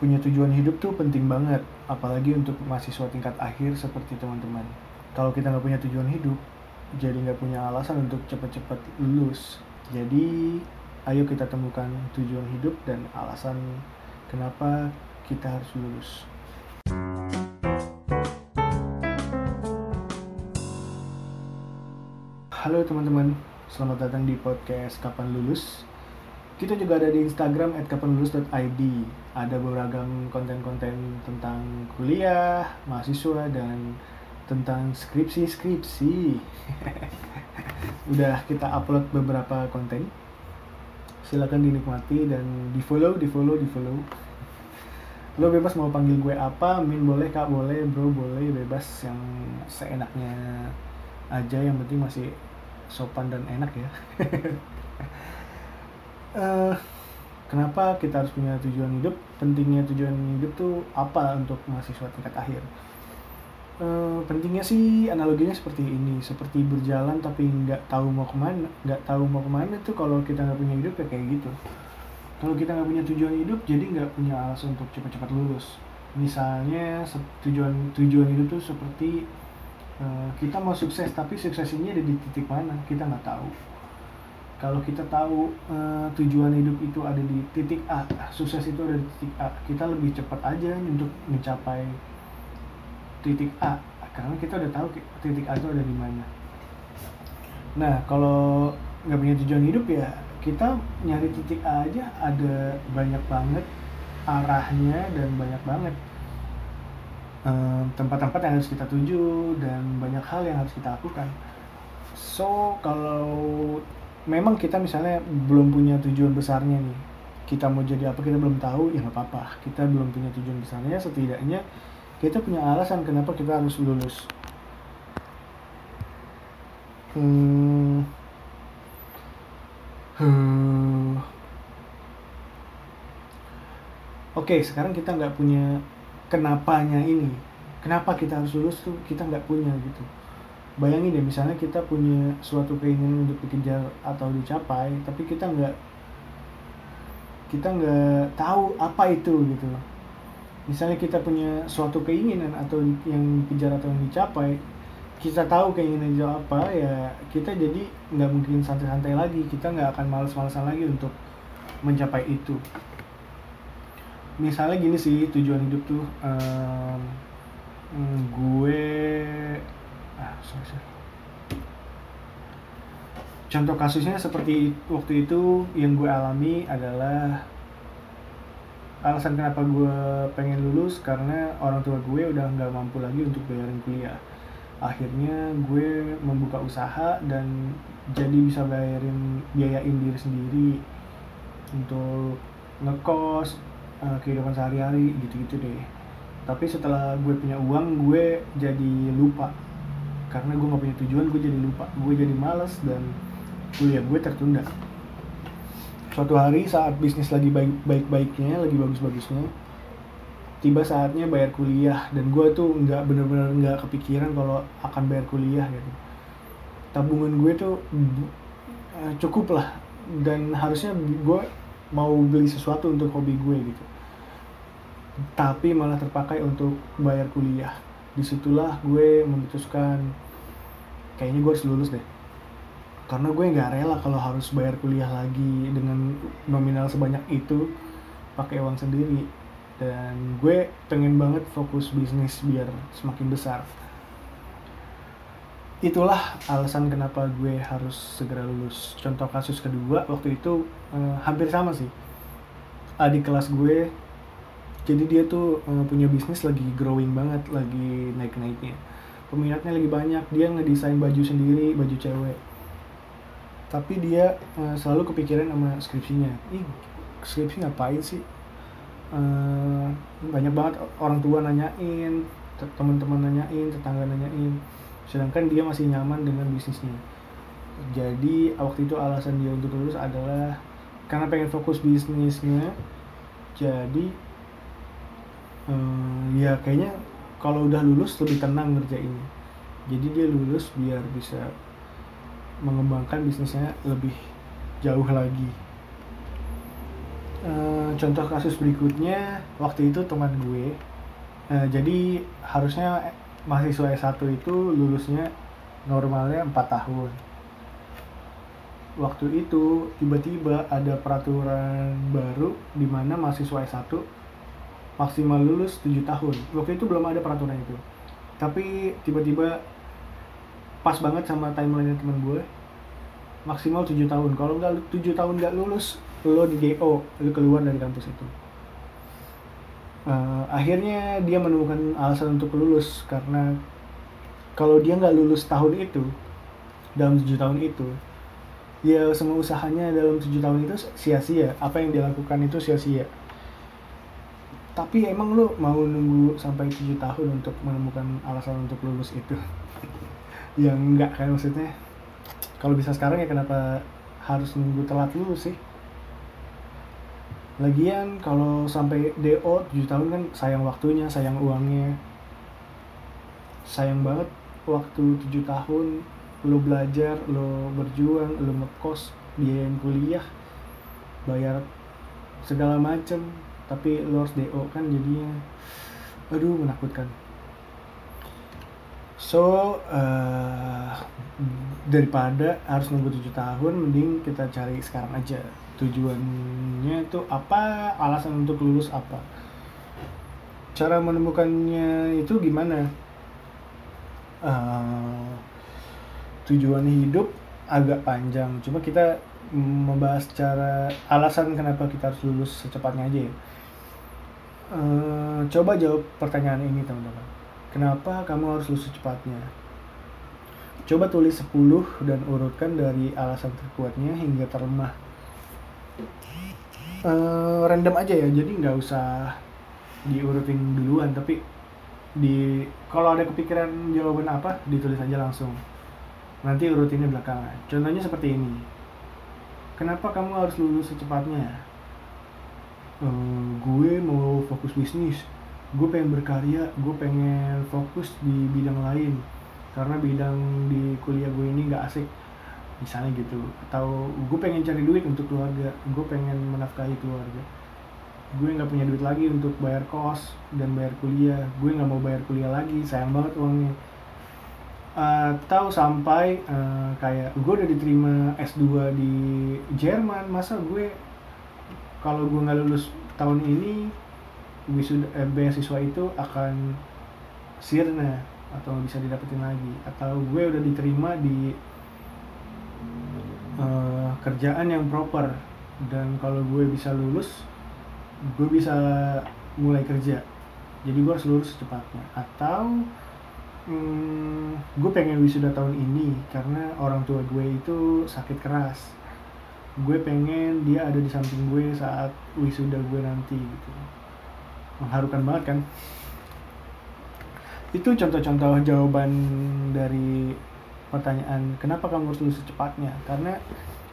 punya tujuan hidup tuh penting banget apalagi untuk mahasiswa tingkat akhir seperti teman-teman. Kalau kita nggak punya tujuan hidup jadi nggak punya alasan untuk cepat-cepat lulus. Jadi ayo kita temukan tujuan hidup dan alasan kenapa kita harus lulus. Halo teman-teman, selamat datang di podcast Kapan Lulus. Kita juga ada di Instagram @kapanlulus.id. Ada beragam konten-konten tentang kuliah, mahasiswa dan tentang skripsi-skripsi. Udah kita upload beberapa konten. Silakan dinikmati dan di follow, di follow, di follow. Lo bebas mau panggil gue apa, Min boleh, Kak boleh, Bro boleh, bebas yang seenaknya aja yang penting masih sopan dan enak ya. uh, kenapa kita harus punya tujuan hidup? Pentingnya tujuan hidup tuh apa untuk mahasiswa tingkat akhir? Uh, pentingnya sih analoginya seperti ini, seperti berjalan tapi nggak tahu mau ke mana, nggak tahu mau ke mana tuh kalau kita nggak punya hidup ya kayak gitu. Kalau kita nggak punya tujuan hidup, jadi nggak punya alasan untuk cepat-cepat lulus. Misalnya tujuan tujuan hidup tuh seperti Eh, kita mau sukses tapi sukses ini ada di titik mana kita nggak tahu kalau kita tahu uh, tujuan hidup itu ada di titik A sukses itu ada di titik A kita lebih cepat aja untuk mencapai titik A karena kita udah tahu titik A itu ada di mana nah kalau nggak punya tujuan hidup ya kita nyari titik A aja ada banyak banget arahnya dan banyak banget tempat-tempat yang harus kita tuju dan banyak hal yang harus kita lakukan. So kalau memang kita misalnya belum punya tujuan besarnya nih, kita mau jadi apa kita belum tahu ya nggak apa-apa. Kita belum punya tujuan besarnya, setidaknya kita punya alasan kenapa kita harus lulus. Hmm. Hmm. Oke, okay, sekarang kita nggak punya kenapanya ini kenapa kita harus lulus tuh kita nggak punya gitu bayangin deh misalnya kita punya suatu keinginan untuk dikejar atau dicapai tapi kita nggak kita nggak tahu apa itu gitu. Misalnya kita punya suatu keinginan atau yang dikejar atau yang dicapai kita tahu keinginan itu apa ya kita jadi nggak mungkin santai-santai lagi. Kita nggak akan males-malesan lagi untuk mencapai itu. Misalnya gini sih tujuan hidup tuh um, gue sorry. contoh kasusnya seperti waktu itu yang gue alami adalah alasan kenapa gue pengen lulus karena orang tua gue udah nggak mampu lagi untuk bayarin kuliah. Akhirnya gue membuka usaha dan jadi bisa bayarin biayain diri sendiri untuk ngekos uh, kehidupan sehari-hari gitu-gitu deh. Tapi setelah gue punya uang gue jadi lupa karena gue gak punya tujuan gue jadi lupa gue jadi males dan kuliah gue tertunda. Suatu hari saat bisnis lagi baik baik baiknya lagi bagus bagusnya tiba saatnya bayar kuliah dan gue tuh nggak bener-bener nggak kepikiran kalau akan bayar kuliah gitu. Tabungan gue tuh uh, cukup lah dan harusnya gue mau beli sesuatu untuk hobi gue gitu. Tapi malah terpakai untuk bayar kuliah di situlah gue memutuskan kayaknya gue harus lulus deh. Karena gue nggak rela kalau harus bayar kuliah lagi dengan nominal sebanyak itu pakai uang sendiri. Dan gue pengen banget fokus bisnis biar semakin besar. Itulah alasan kenapa gue harus segera lulus. Contoh kasus kedua waktu itu eh, hampir sama sih. Adik kelas gue jadi dia tuh eh, punya bisnis lagi growing banget lagi naik naiknya peminatnya lagi banyak dia ngedesain baju sendiri baju cewek. Tapi dia eh, selalu kepikiran sama skripsinya. Ih skripsi ngapain sih? Eh, banyak banget orang tua nanyain teman-teman nanyain tetangga nanyain. Sedangkan dia masih nyaman dengan bisnisnya. Jadi waktu itu alasan dia untuk lulus adalah karena pengen fokus bisnisnya. Jadi um, ya kayaknya kalau udah lulus lebih tenang ngerjainnya. Jadi dia lulus biar bisa mengembangkan bisnisnya lebih jauh lagi. Uh, contoh kasus berikutnya waktu itu teman gue. Uh, jadi harusnya mahasiswa S1 itu lulusnya normalnya 4 tahun. Waktu itu tiba-tiba ada peraturan baru di mana mahasiswa S1 maksimal lulus 7 tahun. Waktu itu belum ada peraturan itu. Tapi tiba-tiba pas banget sama timeline teman gue. Maksimal 7 tahun. Kalau nggak 7 tahun nggak lulus, lo di DO, lo keluar dari kampus itu. Uh, akhirnya dia menemukan alasan untuk lulus karena kalau dia nggak lulus tahun itu dalam tujuh tahun itu ya semua usahanya dalam tujuh tahun itu sia-sia apa yang dia lakukan itu sia-sia tapi emang lu mau nunggu sampai tujuh tahun untuk menemukan alasan untuk lulus itu? Yang enggak kan maksudnya? Kalau bisa sekarang ya kenapa harus nunggu telat lulus sih? Lagian kalau sampai DO 7 tahun kan sayang waktunya sayang uangnya. Sayang banget waktu 7 tahun lo belajar lo berjuang lo ngekos biayain kuliah bayar segala macem tapi lo harus do kan jadinya. Aduh menakutkan. So uh, daripada harus nunggu tujuh tahun mending kita cari sekarang aja. Tujuannya tuh apa? Alasan untuk lulus apa? Cara menemukannya itu gimana? Uh, tujuan hidup agak panjang. Cuma kita membahas cara alasan kenapa kita harus lulus secepatnya aja ya e, coba jawab pertanyaan ini teman-teman. Kenapa kamu harus lulus secepatnya? Coba tulis 10 dan urutkan dari alasan terkuatnya hingga terlemah. E, random aja ya jadi nggak usah diurutin duluan tapi di kalau ada kepikiran jawaban apa ditulis aja langsung. Nanti urutinnya belakangan. Contohnya seperti ini. Kenapa kamu harus lulus secepatnya uh, gue mau fokus bisnis. Gue pengen berkarya gue pengen fokus di bidang lain. Karena bidang di kuliah gue ini gak asik. Misalnya gitu. Atau gue pengen cari duit untuk keluarga. Gue pengen menafkahi keluarga. Gue nggak punya duit lagi untuk bayar kos dan bayar kuliah. Gue nggak mau bayar kuliah lagi. Sayang banget uangnya. Atau sampai uh, kayak gue udah diterima S2 di Jerman. Masa gue kalau gue nggak lulus tahun ini wisuda eh, beasiswa itu akan sirna atau bisa didapetin lagi. Atau gue udah diterima di uh, kerjaan yang proper. Dan kalau gue bisa lulus gue bisa mulai kerja. Jadi gue harus lulus secepatnya. Atau hmm, gue pengen wisuda tahun ini karena orang tua gue itu sakit keras gue pengen dia ada di samping gue saat wisuda gue nanti gitu. Mengharukan banget kan? Itu contoh-contoh jawaban dari pertanyaan kenapa kamu harus lulus secepatnya? Karena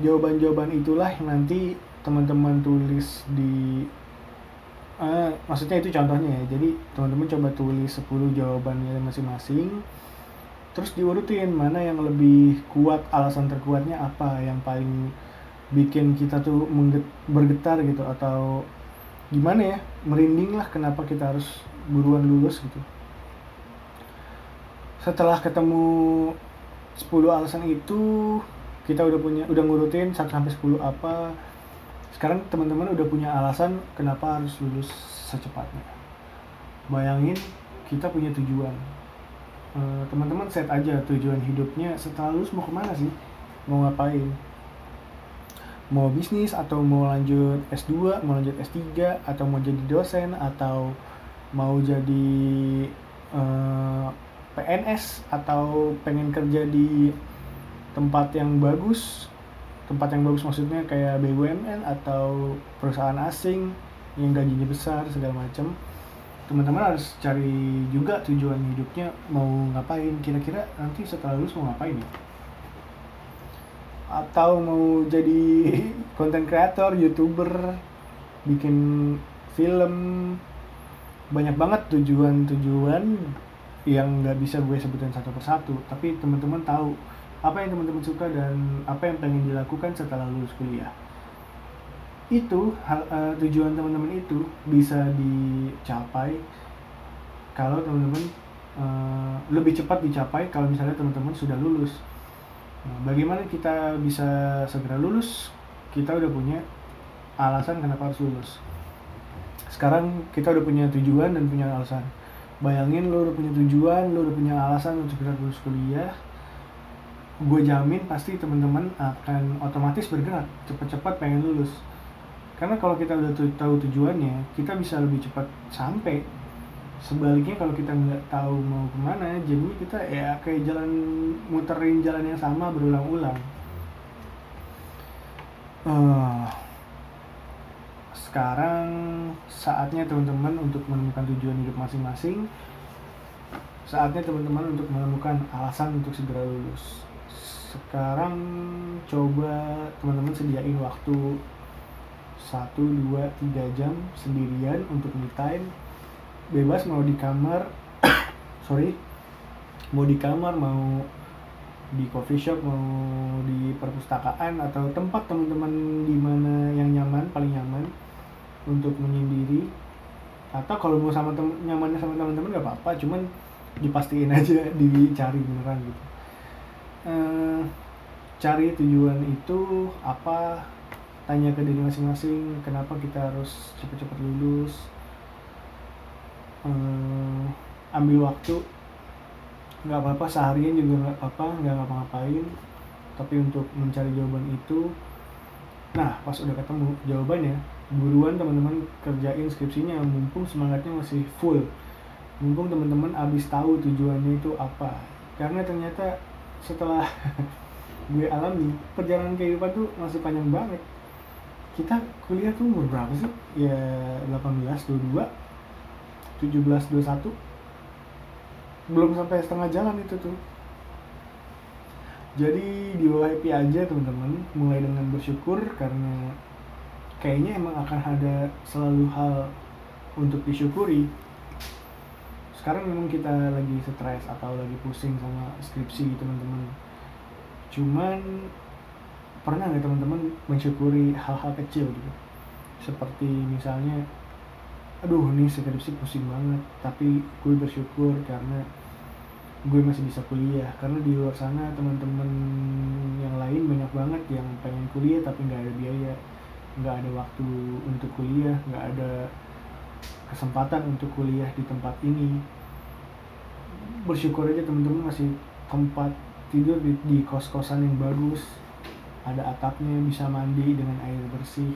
jawaban-jawaban itulah yang nanti teman-teman tulis di uh, maksudnya itu contohnya ya. Jadi teman-teman coba tulis 10 jawabannya masing-masing terus diurutin mana yang lebih kuat alasan terkuatnya apa yang paling bikin kita tuh bergetar gitu atau gimana ya merinding lah kenapa kita harus buruan lulus gitu. Setelah ketemu 10 alasan itu kita udah punya udah ngurutin 1 sampai 10 apa. Sekarang teman-teman udah punya alasan kenapa harus lulus secepatnya. Bayangin kita punya tujuan. Eh, teman-teman set aja tujuan hidupnya. Setelah lulus mau ke mana sih? Mau ngapain mau bisnis atau mau lanjut S2 mau lanjut S3 atau mau jadi dosen atau mau jadi uh, eh, PNS atau pengen kerja di tempat yang bagus tempat yang bagus maksudnya kayak BUMN atau perusahaan asing yang gajinya besar segala macam teman-teman harus cari juga tujuan hidupnya mau ngapain kira-kira nanti setelah lulus mau ngapain ya atau mau jadi konten kreator youtuber bikin film. Banyak banget tujuan-tujuan yang nggak bisa gue sebutin satu persatu. Tapi teman-teman tahu apa yang teman-teman suka dan apa yang pengen dilakukan setelah lulus kuliah. Itu hal, uh, tujuan teman-teman itu bisa dicapai kalau teman-teman uh, lebih cepat dicapai kalau misalnya teman-teman sudah lulus. Nah, bagaimana kita bisa segera lulus? Kita udah punya alasan kenapa harus lulus. Sekarang kita udah punya tujuan dan punya alasan. Bayangin lo udah punya tujuan, lo udah punya alasan untuk kita lulus kuliah. Gue jamin pasti teman-teman akan otomatis bergerak cepat-cepat pengen lulus karena kalau kita udah tahu tujuannya kita bisa lebih cepat sampai sebaliknya kalau kita nggak tahu mau ke mana jadinya kita ya kayak jalan muterin jalan yang sama berulang-ulang. Uh, sekarang saatnya teman-teman untuk menemukan tujuan hidup masing-masing. Saatnya teman-teman untuk menemukan alasan untuk segera lulus. Sekarang coba teman-teman sediain waktu satu dua tiga jam sendirian untuk me time bebas mau di kamar sorry mau di kamar mau di coffee shop mau di perpustakaan atau tempat teman-teman di mana yang nyaman paling nyaman untuk menyendiri. Atau kalau mau sama temen nyamannya sama teman-teman gak apa-apa cuman dipastiin aja dicari beneran gitu. Ehm, cari tujuan itu apa? Tanya ke diri masing-masing kenapa kita harus cepat-cepat lulus hmm, ambil waktu. Nggak apa-apa seharian juga nggak apa-apa nggak ngapa-ngapain. Tapi untuk mencari jawaban itu nah pas udah ketemu jawabannya buruan teman-teman kerjain skripsinya. Mumpung semangatnya masih full. Mumpung teman-teman abis tahu tujuannya itu apa. Karena ternyata setelah gue alami perjalanan kehidupan tuh masih panjang banget. Kita kuliah tuh umur berapa sih? Ya 18, 22, 17, 21 belum sampai setengah jalan itu tuh. Jadi di bawah happy aja teman-teman mulai dengan bersyukur karena kayaknya emang akan ada selalu hal untuk disyukuri. Sekarang memang kita lagi stres atau lagi pusing sama skripsi teman-teman. Cuman pernah nggak teman-teman mensyukuri hal-hal kecil gitu? Seperti misalnya aduh ini skripsi pusing banget. Tapi gue bersyukur karena gue masih bisa kuliah. Karena di luar sana teman-teman yang lain banyak banget yang pengen kuliah tapi nggak ada biaya. Nggak ada waktu untuk kuliah nggak ada kesempatan untuk kuliah di tempat ini. Bersyukur aja teman-teman masih tempat tidur di, di kos-kosan yang bagus. Ada atapnya bisa mandi dengan air bersih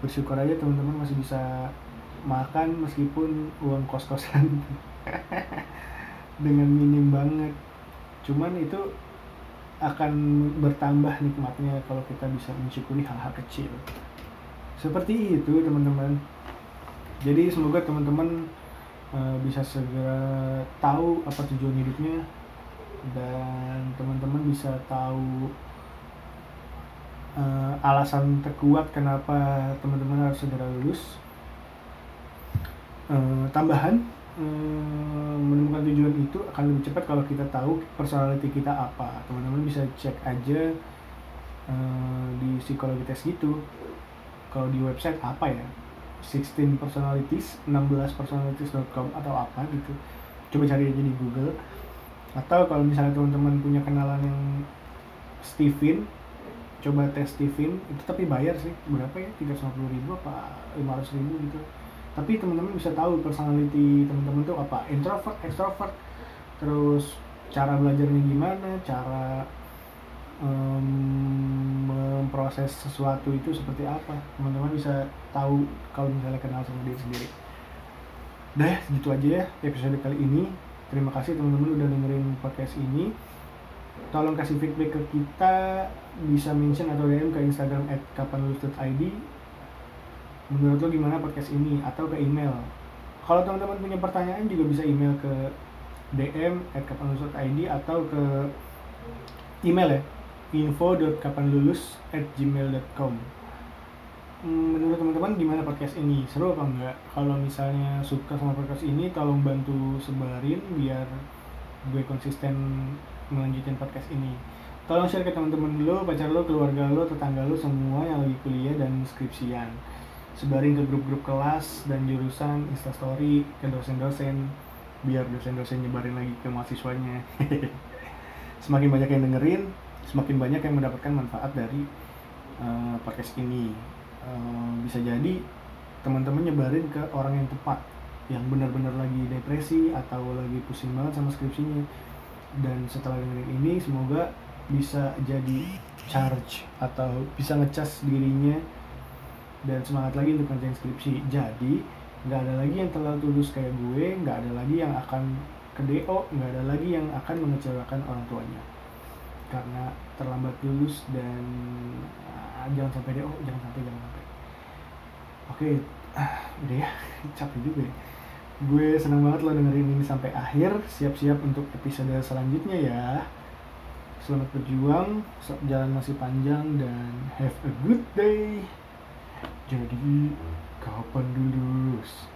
bersyukur aja teman-teman masih bisa makan meskipun uang kos-kosan dengan minim banget. Cuman itu akan bertambah nikmatnya kalau kita bisa mensyukuri hal-hal kecil. Seperti itu teman-teman. Jadi semoga teman-teman uh, bisa segera tahu apa tujuan hidupnya dan teman-teman bisa tahu uh, alasan terkuat kenapa teman-teman harus segera lulus. Uh, tambahan uh, menemukan tujuan itu akan lebih cepat kalau kita tahu personality kita apa. Teman-teman bisa cek aja uh, di psikologi tes gitu. Kalau di website apa ya? 16 personalities, 16 personalities.com atau apa gitu. Coba cari aja di Google. Atau kalau misalnya teman-teman punya kenalan yang Steven coba tes Steven itu tapi bayar sih berapa ya? tiga puluh ribu apa lima ratus ribu gitu. Tapi teman-teman bisa tahu personality teman-teman tuh apa? Introvert extrovert. Terus cara belajarnya gimana? Cara um, memproses sesuatu itu seperti apa? Teman-teman bisa tahu kalau misalnya kenal sama diri sendiri. Deh gitu aja ya episode kali ini. Terima kasih teman-teman udah dengerin podcast ini tolong kasih feedback ke kita bisa mention atau DM ke Instagram at kapanlulus.id menurut lo gimana podcast ini? Atau ke email? Kalau teman-teman punya pertanyaan juga bisa email ke DM at kapanlulus.id atau ke email ya info.kapanlulus at gmail.com hmm, menurut teman-teman gimana podcast ini? Seru apa enggak? Kalau misalnya suka sama podcast ini tolong bantu sebarin biar gue konsisten melanjutin podcast ini. Tolong share ke teman-teman lo pacar lo keluarga lo tetangga lo semua yang lagi kuliah dan skripsian. Sebarin ke grup-grup kelas dan jurusan instastory ke dosen-dosen biar dosen-dosen nyebarin lagi ke mahasiswanya. Semakin banyak yang dengerin semakin banyak yang mendapatkan manfaat dari uh, podcast ini. Uh, bisa jadi teman-teman nyebarin ke orang yang tepat yang benar-benar lagi depresi atau lagi pusing banget sama skripsinya dan setelah dengerin ini semoga bisa jadi charge atau bisa ngecas dirinya dan semangat lagi untuk ngerjain skripsi. Jadi nggak ada lagi yang terlalu tulus kayak gue nggak ada lagi yang akan ke DO nggak ada lagi yang akan mengecewakan orang tuanya. Karena terlambat lulus dan uh, jangan sampai DO jangan sampai jangan sampai. Oke ah, udah ya capek juga ya gue senang banget lo dengerin ini sampai akhir. Siap-siap untuk episode selanjutnya ya. Selamat berjuang jalan masih panjang dan have a good day. Jadi kapan lulus